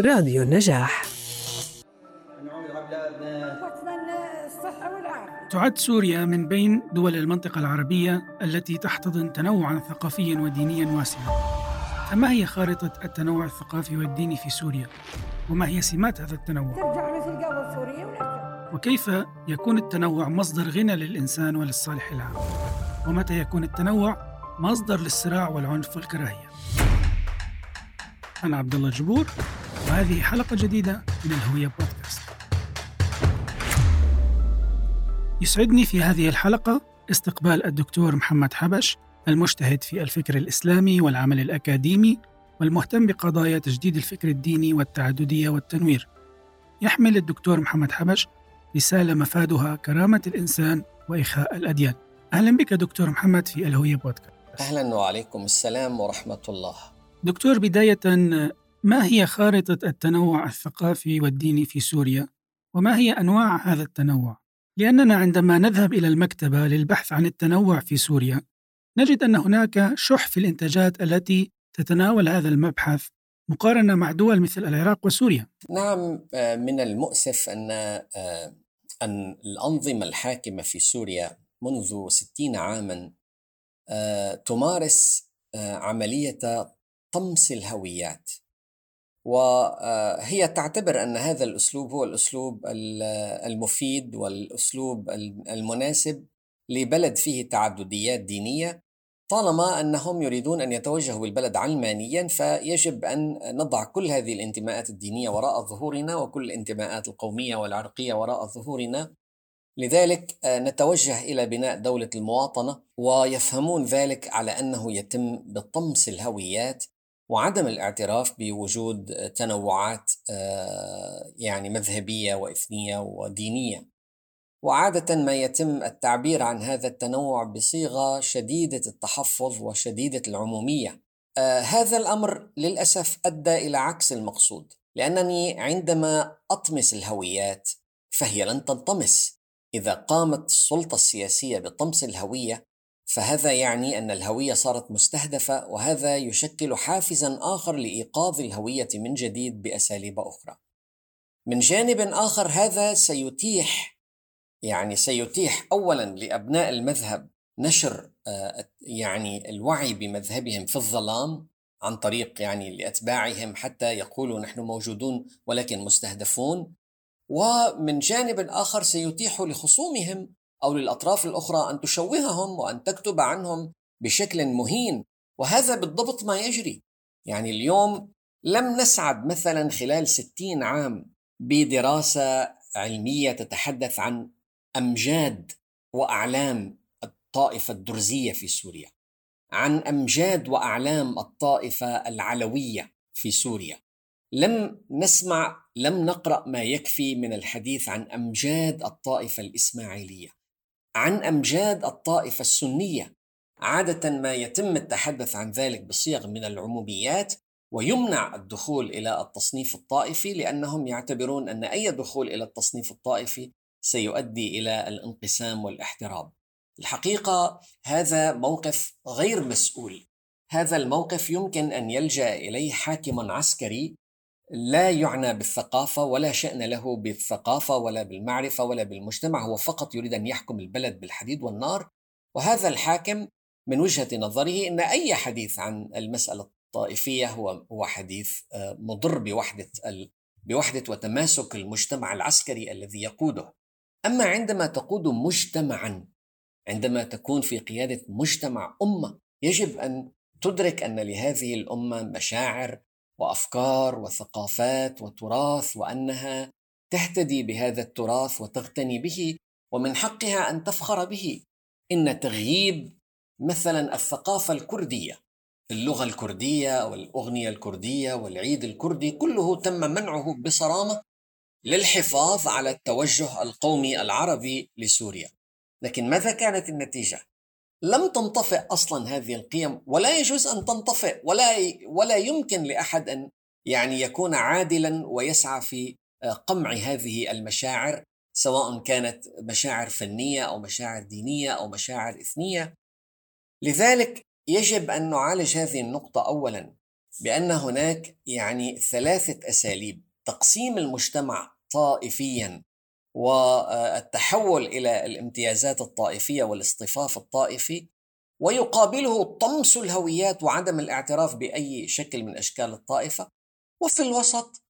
راديو النجاح تعد سوريا من بين دول المنطقة العربية التي تحتضن تنوعا ثقافيا ودينيا واسعا. فما هي خارطة التنوع الثقافي والديني في سوريا؟ وما هي سمات هذا التنوع؟ ترجع مثل قبل سوريا ونرجع وكيف يكون التنوع مصدر غنى للإنسان وللصالح العام؟ ومتى يكون التنوع مصدر للصراع والعنف والكراهية؟ أنا عبد الله الجبور وهذه حلقة جديدة من الهوية بودكاست. يسعدني في هذه الحلقة استقبال الدكتور محمد حبش المجتهد في الفكر الإسلامي والعمل الأكاديمي والمهتم بقضايا تجديد الفكر الديني والتعددية والتنوير. يحمل الدكتور محمد حبش رسالة مفادها كرامة الإنسان وإخاء الأديان. أهلا بك دكتور محمد في الهوية بودكاست. أهلا وعليكم السلام ورحمة الله دكتور بداية ما هي خارطة التنوع الثقافي والديني في سوريا؟ وما هي أنواع هذا التنوع؟ لأننا عندما نذهب إلى المكتبة للبحث عن التنوع في سوريا نجد أن هناك شح في الإنتاجات التي تتناول هذا المبحث مقارنة مع دول مثل العراق وسوريا نعم آه، من المؤسف أن آه، أن الأنظمة الحاكمة في سوريا منذ ستين عاما آه، تمارس عملية طمس الهويات وهي تعتبر أن هذا الأسلوب هو الأسلوب المفيد والأسلوب المناسب لبلد فيه تعدديات دينية طالما أنهم يريدون أن يتوجهوا بالبلد علمانيا فيجب أن نضع كل هذه الانتماءات الدينية وراء ظهورنا وكل الانتماءات القومية والعرقية وراء ظهورنا. لذلك نتوجه إلى بناء دولة المواطنة ويفهمون ذلك على أنه يتم بطمس الهويات وعدم الاعتراف بوجود تنوعات آه، يعني مذهبية وإثنية ودينية. وعادة ما يتم التعبير عن هذا التنوع بصيغة شديدة التحفظ وشديدة العمومية. آه، هذا الأمر للأسف أدى إلى عكس المقصود لأنني عندما أطمس الهويات فهي لن تنطمس. إذا قامت السلطة السياسية بطمس الهوية فهذا يعني أن الهوية صارت مستهدفة وهذا يشكل حافزا آخر لإيقاظ الهوية من جديد بأساليب أخرى. من جانب آخر هذا سيتيح يعني سيتيح اولا لأبناء المذهب نشر آه، يعني الوعي بمذهبهم في الظلام عن طريق يعني لأتباعهم حتى يقولوا نحن موجودون ولكن مستهدفون ومن جانب آخر سيتيح لخصومهم أو للأطراف الأخرى أن تشوههم وأن تكتب عنهم بشكل مهين وهذا بالضبط ما يجري. يعني اليوم لم نسعد مثلا خلال ستين عام بدراسة علمية تتحدث عن أمجاد وأعلام الطائفة الدرزية في سوريا عن أمجاد وأعلام الطائفة العلوية في سوريا. لم نسمع لم نقرأ ما يكفي من الحديث عن أمجاد الطائفة الإسماعيلية. عن أمجاد الطائفة السنية عادة ما يتم التحدث عن ذلك بصيغ من العموميات ويمنع الدخول إلى التصنيف الطائفي لأنهم يعتبرون أن أي دخول إلى التصنيف الطائفي سيؤدي إلى الانقسام والاحتراب. الحقيقة هذا موقف غير مسؤول. هذا الموقف يمكن أن يلجأ إليه حاكم عسكري لا يعنى بالثقافة ولا شأن له بالثقافة ولا بالمعرفة ولا بالمجتمع هو فقط يريد أن يحكم البلد بالحديد والنار. وهذا الحاكم من وجهة نظره أن أي حديث عن المسألة الطائفية هو هو حديث آه، مضر بوحدة بوحدة وتماسك المجتمع العسكري الذي يقوده. أما عندما تقود مجتمعا عندما تكون في قيادة مجتمع أمة يجب أن تدرك أن لهذه الأمة مشاعر وأفكار وثقافات وتراث وأنها تهتدي بهذا التراث وتغتني به ومن حقها أن تفخر به. إن تغييب مثلا الثقافة الكردية اللغة الكردية والأغنية الكردية والعيد الكردي كله تم منعه بصرامة للحفاظ على التوجه القومي العربي لسوريا. لكن ماذا كانت النتيجة؟ لم تنطفئ أصلا هذه القيم ولا يجوز أن تنطفئ ولا ولا يمكن لأحد أن يعني يكون عادلا ويسعى في آه، قمع هذه المشاعر سواء كانت مشاعر فنية أو مشاعر دينية أو مشاعر إثنية. لذلك يجب أن نعالج هذه النقطة اولا بأن هناك يعني ثلاثة أساليب. تقسيم المجتمع طائفيا والتحول إلى الامتيازات الطائفية والاصطفاف الطائفي ويقابله طمس الهويات وعدم الاعتراف بأي شكل من أشكال الطائفة. وفي الوسط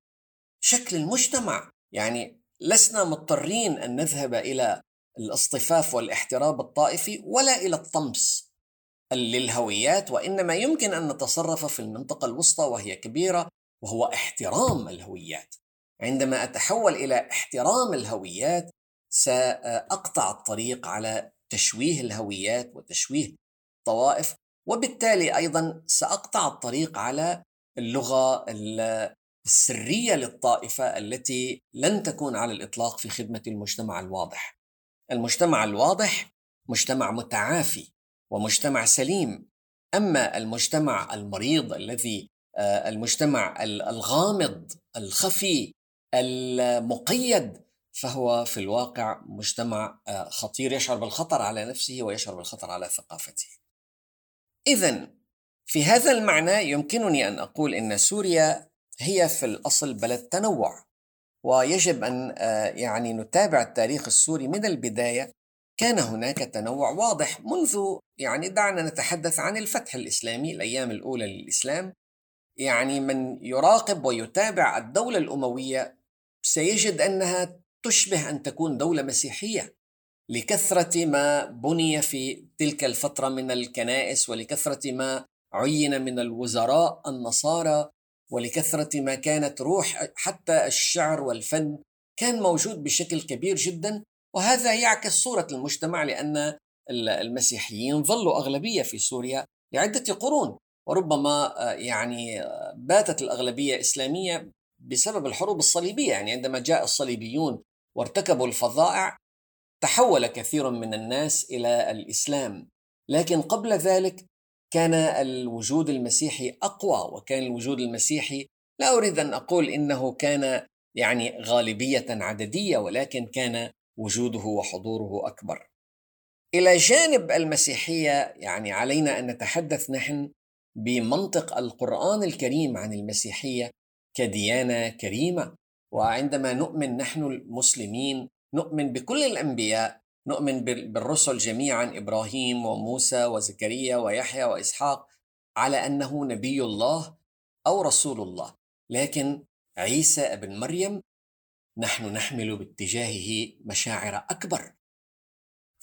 شكل المجتمع يعني لسنا مضطرين أن نذهب إلى الاصطفاف والاحتراب الطائفي ولا إلى الطمس للهويات وإنما يمكن أن نتصرف في المنطقة الوسطى وهي كبيرة وهو احترام الهويات. عندما أتحول إلى احترام الهويات سأقطع الطريق على تشويه الهويات وتشويه الطوائف وبالتالي أيضا سأقطع الطريق على اللغة السرية للطائفة التي لن تكون على الإطلاق في خدمة المجتمع الواضح. المجتمع الواضح مجتمع متعافي ومجتمع سليم أما المجتمع المريض الذي آه، المجتمع الغامض الخفي المقيد فهو في الواقع مجتمع آه، خطير يشعر بالخطر على نفسه ويشعر بالخطر على ثقافته. إذا في هذا المعنى يمكنني أن أقول أن سوريا هي في الأصل بلد تنوع ويجب أن آه، يعني نتابع التاريخ السوري من البداية كان هناك تنوع واضح منذ يعني دعنا نتحدث عن الفتح الإسلامي الأيام الأولى للإسلام يعني من يراقب ويتابع الدولة الأموية سيجد أنها تشبه أن تكون دولة مسيحية لكثرة ما بني في تلك الفترة من الكنائس ولكثرة ما عين من الوزراء النصارى ولكثرة ما كانت روح حتى الشعر والفن كان موجود بشكل كبير جدا. وهذا يعكس صورة المجتمع لأن المسيحيين ظلوا أغلبية في سوريا لعدة قرون. وربما يعني باتت الأغلبية إسلامية بسبب الحروب الصليبية. يعني عندما جاء الصليبيون وارتكبوا الفظائع تحول كثير من الناس إلى الإسلام. لكن قبل ذلك كان الوجود المسيحي أقوى وكان الوجود المسيحي لا أريد أن أقول إنه كان يعني غالبية عددية ولكن كان وجوده وحضوره أكبر. إلى جانب المسيحية يعني علينا أن نتحدث نحن بمنطق القرآن الكريم عن المسيحية كديانة كريمة. وعندما نؤمن نحن المسلمين نؤمن بكل الأنبياء نؤمن بالرسل جميعا إبراهيم وموسى وزكريا ويحيى وإسحاق على أنه نبي الله أو رسول الله. لكن عيسى ابن مريم نحن نحمل باتجاهه مشاعر أكبر.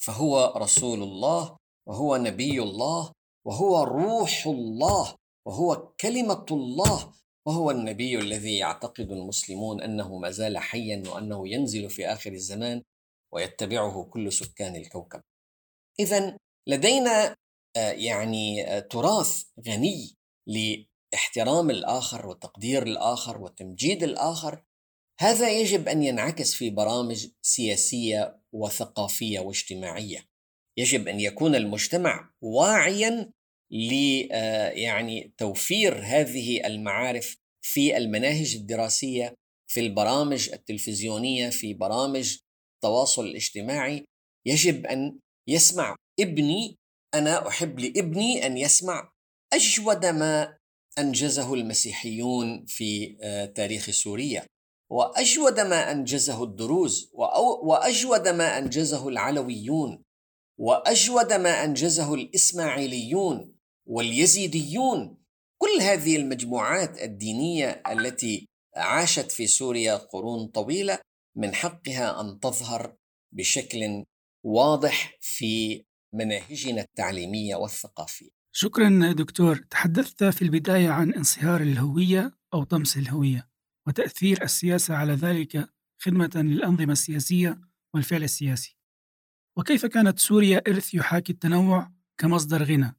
فهو رسول الله وهو نبي الله وهو روح الله وهو كلمة الله وهو النبي الذي يعتقد المسلمون أنه ما زال حيا وأنه ينزل في آخر الزمان ويتبعه كل سكان الكوكب. اذا لدينا آه، يعني آه، تراث غني لاحترام الآخر وتقدير الآخر وتمجيد الآخر هذا يجب أن ينعكس في برامج سياسية وثقافية واجتماعية. يجب أن يكون المجتمع واعيا آه، يعني توفير هذه المعارف في المناهج الدراسية في البرامج التلفزيونية في برامج التواصل الاجتماعي. يجب أن يسمع ابني أنا أحب لابني أن يسمع أجود ما أنجزه المسيحيون في آه، تاريخ سوريا. وأجود ما أنجزه الدروز وأجود ما أنجزه العلويون. وأجود ما أنجزه الإسماعيليون. واليزيديون كل هذه المجموعات الدينية التي عاشت في سوريا قرون طويلة من حقها أن تظهر بشكل واضح في مناهجنا التعليمية والثقافية. شكرا دكتور، تحدثت في البداية عن انصهار الهوية أو طمس الهوية وتأثير السياسة على ذلك خدمة للأنظمة السياسية والفعل السياسي. وكيف كانت سوريا إرث يحاكي التنوع كمصدر غنى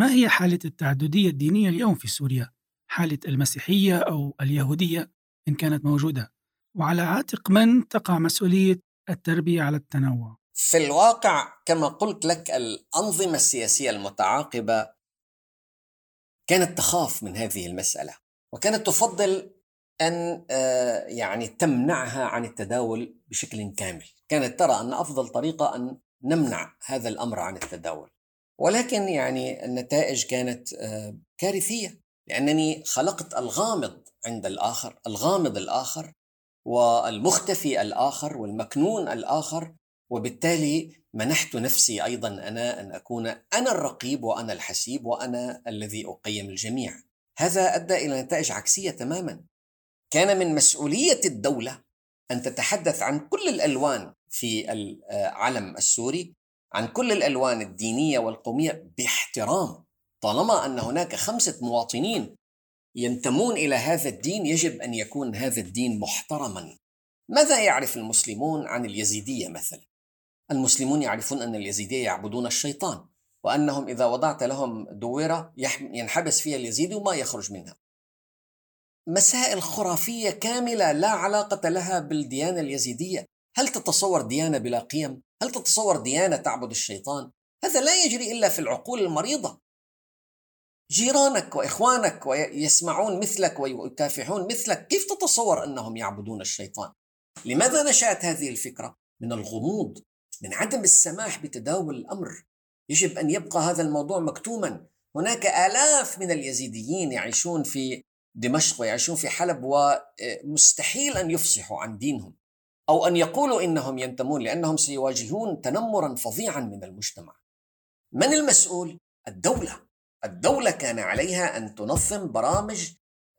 ما هي حالة التعددية الدينية اليوم في سوريا؟ حالة المسيحية أو اليهودية إن كانت موجودة وعلى عاتق من تقع مسؤولية التربية على التنوع؟ في الواقع كما قلت لك الأنظمة السياسية المتعاقبة كانت تخاف من هذه المسألة وكانت تفضل أن آه، يعني تمنعها عن التداول بشكل كامل كانت ترى أن أفضل طريقة أن نمنع هذا الأمر عن التداول ولكن يعني النتائج كانت آه، كارثية لأنني خلقت الغامض عند الآخر الغامض الآخر والمختفي الآخر والمكنون الآخر وبالتالي منحت نفسي أيضا أنا أن أكون أنا الرقيب وأنا الحسيب وأنا الذي أقيم الجميع. هذا أدى إلى نتائج عكسية تماما. كان من مسؤولية الدولة أن تتحدث عن كل الألوان في العلم السوري عن كل الألوان الدينية والقومية باحترام طالما أن هناك خمسة مواطنين ينتمون إلى هذا الدين يجب أن يكون هذا الدين محترما ماذا يعرف المسلمون عن اليزيدية مثلا؟ المسلمون يعرفون أن اليزيدية يعبدون الشيطان وأنهم إذا وضعت لهم دويرة ينحبس فيها اليزيدي وما يخرج منها مسائل خرافية كاملة لا علاقة لها بالديانة اليزيدية هل تتصور ديانة بلا قيم؟ هل تتصور ديانة تعبد الشيطان؟ هذا لا يجري إلا في العقول المريضة جيرانك وإخوانك ويسمعون مثلك ويكافحون مثلك كيف تتصور أنهم يعبدون الشيطان؟ لماذا نشأت هذه الفكرة؟ من الغموض من عدم السماح بتداول الأمر يجب أن يبقى هذا الموضوع مكتوما هناك آلاف من اليزيديين يعيشون في دمشق ويعيشون في حلب ومستحيل أن يفصحوا عن دينهم أو أن يقولوا إنهم ينتمون لأنهم سيواجهون تنمرا فظيعا من المجتمع. من المسؤول؟ الدولة. الدولة كان عليها أن تنظم برامج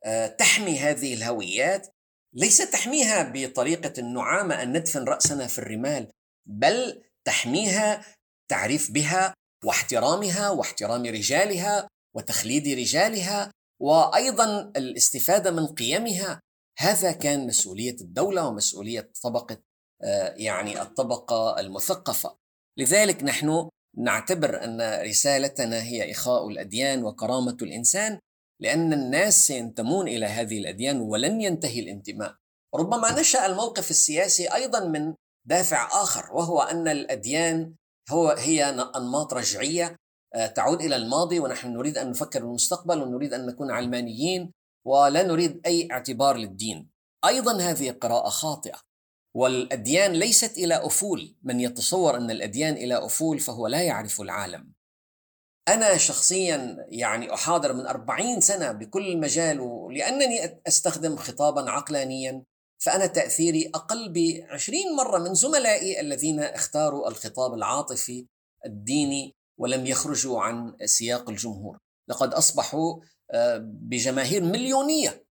آه، تحمي هذه الهويات. ليس تحميها بطريقة النعامة أن ندفن رأسنا في الرمال بل تحميها تعريف بها واحترامها واحترام رجالها وتخليد رجالها وأيضا الاستفادة من قيمها. هذا كان مسؤولية الدولة ومسؤولية طبقة آه، يعني الطبقة المثقفة. لذلك نحن نعتبر أن رسالتنا هي إخاء الأديان وكرامة الإنسان لأن الناس سينتمون إلى هذه الأديان ولن ينتهي الانتماء. ربما نشأ الموقف السياسي أيضا من دافع آخر وهو أن الأديان هو هي أنماط رجعية آه، تعود إلى الماضي ونحن نريد أن نفكر بالمستقبل ونريد أن نكون علمانيين. ولا نريد أي اعتبار للدين. أيضا هذه قراءة خاطئة. والأديان ليست إلى أفول، من يتصور أن الأديان إلى أفول فهو لا يعرف العالم. أنا شخصيا يعني أحاضر من أربعين سنة بكل مجال لأنني أستخدم خطابا عقلانيا فأنا تأثيري أقل بعشرين مرة من زملائي الذين اختاروا الخطاب العاطفي الديني ولم يخرجوا عن سياق الجمهور لقد أصبحوا بجماهير مليونية.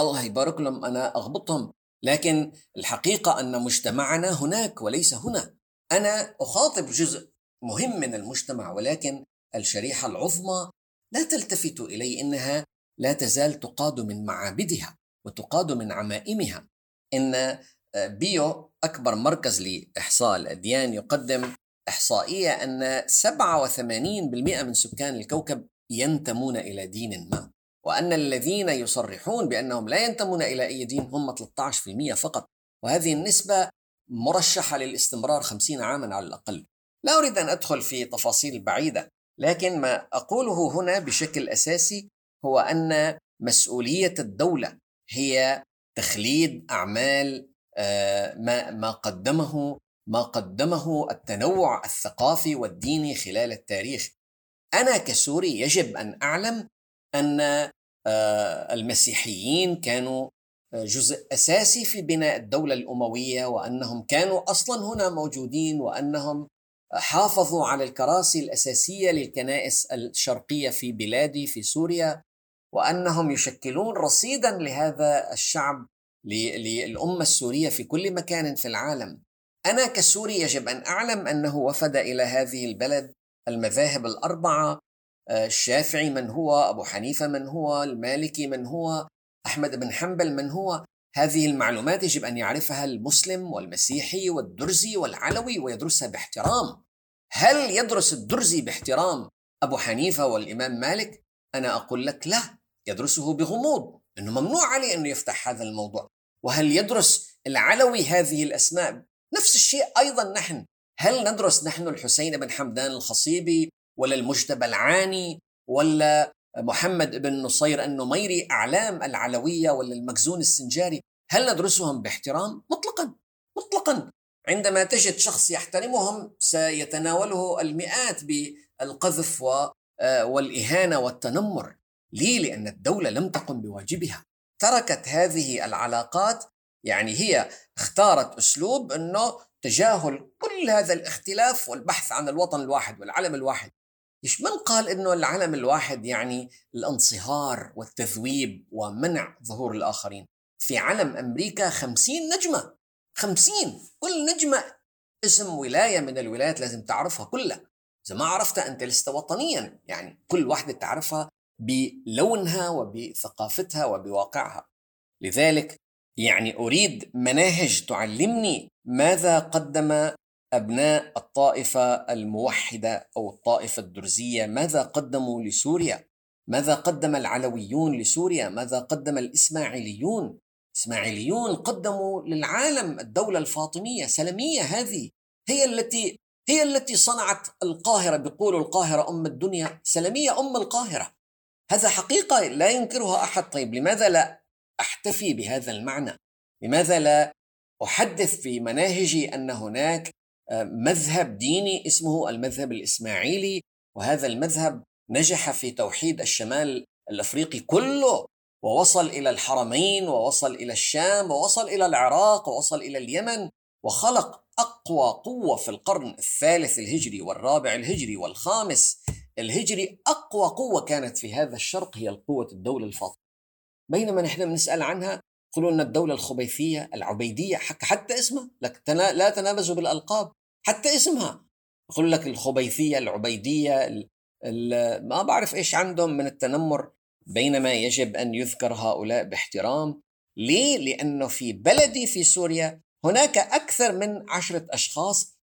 الله يبارك لهم أنا أغبطهم لكن الحقيقة أن مجتمعنا هناك وليس هنا. أنا أخاطب جزء مهم من المجتمع ولكن الشريحة العظمى لا تلتفت إلي إنها لا تزال تقاد من معابدها وتقاد من عمائمها. إن آه، بيو أكبر مركز لإحصاء الأديان يقدم إحصائية أن 87% من سكان الكوكب ينتمون إلى دين ما وأن الذين يصرحون بأنهم لا ينتمون إلى أي دين هم 13% فقط. وهذه النسبة مرشحة للاستمرار 50 عاما على الأقل. لا أريد أن أدخل في تفاصيل بعيدة لكن ما أقوله هنا بشكل أساسي هو أن مسؤولية الدولة هي تخليد أعمال آه، ما ما قدمه ما قدمه التنوع الثقافي والديني خلال التاريخ. أنا كسوري يجب أن أعلم أن آه، المسيحيين كانوا آه، جزء أساسي في بناء الدولة الأموية وأنهم كانوا أصلا هنا موجودين وأنهم حافظوا على الكراسي الأساسية للكنائس الشرقية في بلادي في سوريا وأنهم يشكلون رصيدا لهذا الشعب للأمة السورية في كل مكان في العالم. أنا كسوري يجب أن أعلم أنه وفد إلى هذه البلد المذاهب الأربعة آه، الشافعي من هو، أبو حنيفة من هو، المالكي من هو، أحمد بن حنبل من هو، هذه المعلومات يجب أن يعرفها المسلم والمسيحي والدرزي والعلوي ويدرسها باحترام. هل يدرس الدرزي باحترام أبو حنيفة والإمام مالك؟ أنا أقول لك لا، يدرسه بغموض انه ممنوع عليه انه يفتح هذا الموضوع وهل يدرس العلوي هذه الأسماء نفس الشيء أيضا نحن هل ندرس نحن الحسين بن حمدان الخصيبي ولا المجتبى العاني ولا محمد بن نصير النميري أعلام العلوية ولا المخزون السنجاري؟ هل ندرسهم باحترام؟ مطلقا مطلقا. عندما تجد شخص يحترمهم سيتناوله المئات بالقذف آه، والإهانة والتنمر. ليه؟ لأن الدولة لم تقم بواجبها. تركت هذه العلاقات يعني هي اختارت أسلوب أنه تجاهل كل هذا الاختلاف والبحث عن الوطن الواحد والعلم الواحد. ليش من قال إنه العلم الواحد يعني الانصهار والتذويب ومنع ظهور الآخرين؟ في علم أمريكا خمسين نجمة خمسين كل نجمة اسم ولاية من الولايات لازم تعرفها كلها. إذا ما عرفتها أنت لست وطنيا يعني كل واحدة تعرفها بلونها وبثقافتها وبواقعها. لذلك يعني أريد مناهج تعلمني ماذا قدم أبناء الطائفة الموحدة أو الطائفة الدرزية؟ ماذا قدموا لسوريا؟ ماذا قدم العلويون لسوريا؟ ماذا قدم الإسماعيليون؟ الاسماعيليون قدموا للعالم الدولة الفاطمية سلمية هذه هي التي هي التي صنعت القاهرة بيقولوا القاهرة أم الدنيا سلمية أم القاهرة. هذا حقيقة لا ينكرها أحد. طيب لماذا لا أحتفي بهذا المعنى. لماذا لا أحدث في مناهجي أن هناك مذهب ديني اسمه المذهب الإسماعيلي وهذا المذهب نجح في توحيد الشمال الأفريقي كله ووصل إلى الحرمين ووصل إلى الشام ووصل إلى العراق ووصل إلى اليمن وخلق أقوى قوة في القرن الثالث الهجري والرابع الهجري والخامس الهجري. أقوى قوة كانت في هذا الشرق هي القوة الدولة الفاطمية. بينما نحن بنسأل عنها يقولون إن الدولة الخبيثية العبيدية حتى اسمها لك لا تنابزوا بالألقاب حتى اسمها. يقول لك الخبيثية العبيدية ال ال ما بعرف إيش عندهم من التنمر بينما يجب أن يذكر هؤلاء باحترام. ليه؟ لأنه في بلدي في سوريا هناك أكثر من عشرة أشخاص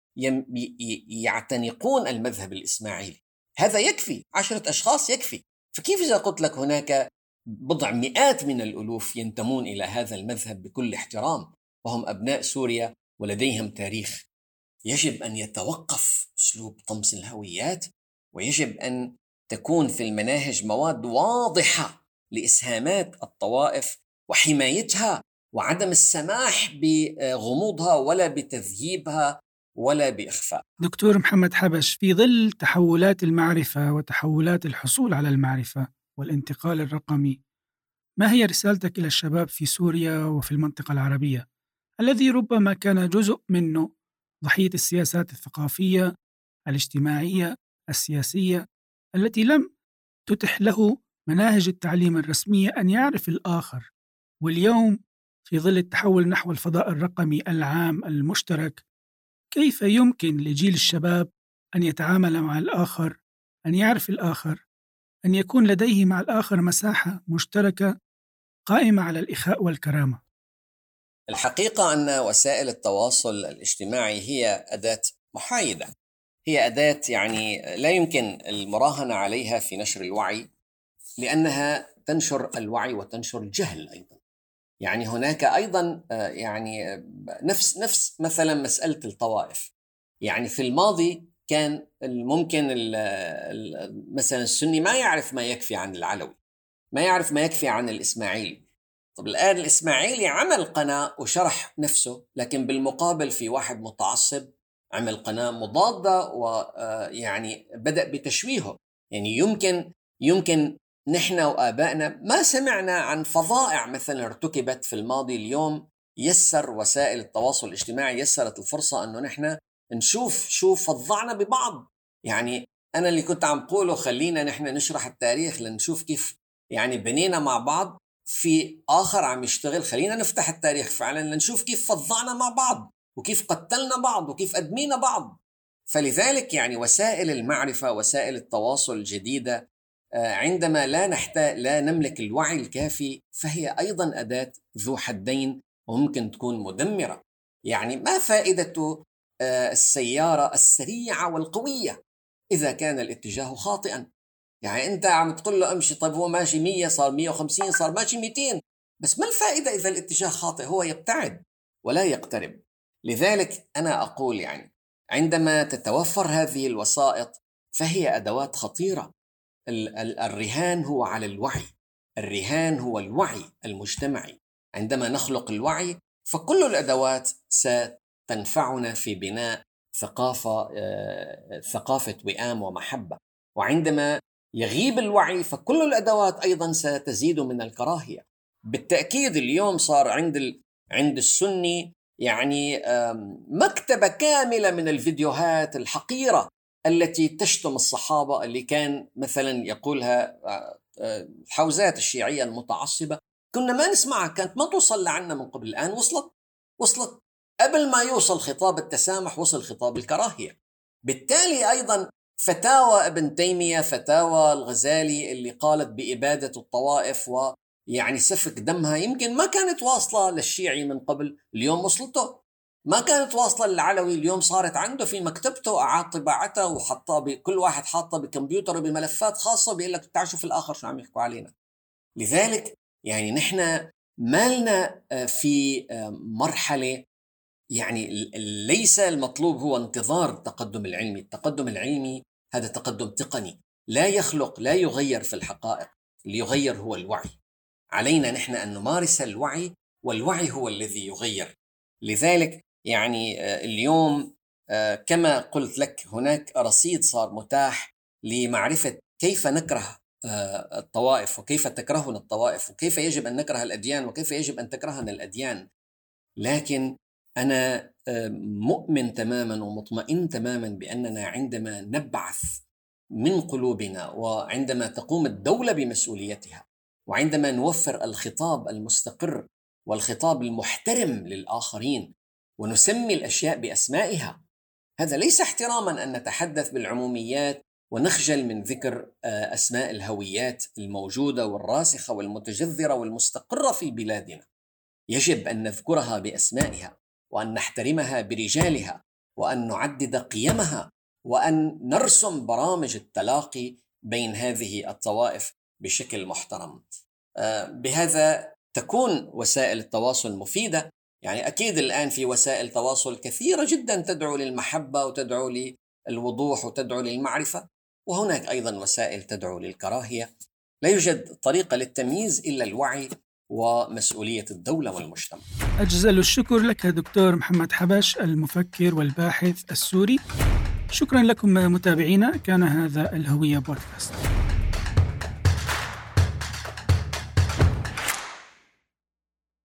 يعتنقون المذهب الإسماعيلي. هذا يكفي عشرة أشخاص يكفي. فكيف إذا قلت لك هناك بضع مئات من الألوف ينتمون إلى هذا المذهب بكل احترام وهم أبناء سوريا ولديهم تاريخ يجب أن يتوقف أسلوب طمس الهويات ويجب أن تكون في المناهج مواد واضحة لإسهامات الطوائف وحمايتها وعدم السماح بغموضها ولا بتذييبها ولا بإخفاء. دكتور محمد حبش في ظل تحولات المعرفة وتحولات الحصول على المعرفة والانتقال الرقمي. ما هي رسالتك إلى الشباب في سوريا وفي المنطقة العربية؟ الذي ربما كان جزء منه ضحية السياسات الثقافية الاجتماعية السياسية التي لم تتح له مناهج التعليم الرسميه أن يعرف الآخر. واليوم في ظل التحول نحو الفضاء الرقمي العام المشترك كيف يمكن لجيل الشباب أن يتعامل مع الآخر أن يعرف الآخر؟ أن يكون لديه مع الآخر مساحة مشتركة قائمة على الإخاء والكرامة. الحقيقة أن وسائل التواصل الاجتماعي هي أداة محايدة. هي أداة يعني لا يمكن المراهنة عليها في نشر الوعي لأنها تنشر الوعي وتنشر الجهل أيضا. يعني هناك أيضا آه، يعني نفس نفس مثلا مسألة الطوائف. يعني في الماضي كان الممكن مثلا السني ما يعرف ما يكفي عن العلوي ما يعرف ما يكفي عن الإسماعيلي. طب الآن الإسماعيلي عمل قناة وشرح نفسه لكن بالمقابل في واحد متعصب عمل قناة مضادة ويعني آه، بدأ بتشويهه. يعني يمكن يمكن نحن وآبائنا ما سمعنا عن فظائع مثلا ارتكبت في الماضي اليوم يسر وسائل التواصل الاجتماعي يسرت الفرصة أنه نحن نشوف شو فظعنا ببعض. يعني أنا اللي كنت عم قوله خلينا نحن نشرح التاريخ لنشوف كيف يعني بنينا مع بعض في آخر عم يشتغل خلينا نفتح التاريخ فعلا لنشوف كيف فظعنا مع بعض وكيف قتلنا بعض وكيف أدمينا بعض. فلذلك يعني وسائل المعرفة وسائل التواصل الجديدة آه، عندما لا نحتاج لا نملك الوعي الكافي فهي أيضا أداة ذو حدين وممكن تكون مدمرة. يعني ما فائدة آه، السيارة السريعة والقوية إذا كان الاتجاه خاطئا. يعني أنت عم تقول له أمشي طيب هو ماشي 100 صار 150 صار ماشي 200 بس ما الفائدة إذا الاتجاه خاطئ؟ هو يبتعد ولا يقترب. لذلك أنا أقول يعني عندما تتوفر هذه الوسائط فهي أدوات خطيرة. الرهان هو على الوعي. الرهان هو الوعي المجتمعي. عندما نخلق الوعي فكل الأدوات ستنفعنا في بناء ثقافة آه، ثقافة وئام ومحبة. وعندما يغيب الوعي فكل الأدوات أيضا ستزيد من الكراهية. بالتأكيد اليوم صار عند عند السني يعني مكتبة كاملة من الفيديوهات الحقيرة التي تشتم الصحابة اللي كان مثلا يقولها آه، آه، الحوزات الشيعية المتعصبة. كنا ما نسمعها كانت ما توصل لعنا من قبل الآن. وصلت؟ وصلت. قبل ما يوصل خطاب التسامح وصل خطاب الكراهية. بالتالي أيضا فتاوى ابن تيمية فتاوى الغزالي اللي قالت بإبادة الطوائف ويعني سفك دمها يمكن ما كانت واصلة للشيعي من قبل اليوم وصلته. ما كانت واصلة للعلوي اليوم صارت عنده في مكتبته اعاد طباعتها وحطها بكل واحد حاطها بكمبيوتر بملفات خاصة بيقول لك تعال شوف الآخر شو عم يحكوا علينا. لذلك يعني نحن مالنا آه، في آه، مرحلة يعني ليس المطلوب هو انتظار التقدم العلمي. التقدم العلمي هذا تقدم تقني. لا يخلق لا يغير في الحقائق. اللي يغير هو الوعي. علينا نحن أن نمارس الوعي والوعي هو الذي يغير. لذلك يعني آه، اليوم آه، كما قلت لك هناك رصيد صار متاح لمعرفة كيف نكره آه، الطوائف وكيف تكرهنا الطوائف وكيف يجب أن نكره الأديان وكيف يجب أن تكرهنا الأديان. لكن أنا مؤمن تماما ومطمئن تماما بأننا عندما نبعث من قلوبنا وعندما تقوم الدولة بمسؤوليتها وعندما نوفر الخطاب المستقر والخطاب المحترم للآخرين ونسمي الأشياء بأسمائها هذا ليس احتراما أن نتحدث بالعموميات ونخجل من ذكر آه، أسماء الهويات الموجودة والراسخة والمتجذرة والمستقرة في بلادنا. يجب أن نذكرها بأسمائها. وأن نحترمها برجالها وأن نعدد قيمها وأن نرسم برامج التلاقي بين هذه الطوائف بشكل محترم. آه، بهذا تكون وسائل التواصل مفيدة. يعني أكيد الآن في وسائل تواصل كثيرة جدا تدعو للمحبة وتدعو للوضوح وتدعو للمعرفة. وهناك أيضا وسائل تدعو للكراهية. لا يوجد طريقة للتمييز إلا الوعي ومسؤولية الدولة والمجتمع. أجزل الشكر لك دكتور محمد حبش المفكر والباحث السوري. شكرا لكم متابعينا كان هذا الهوية بودكاست.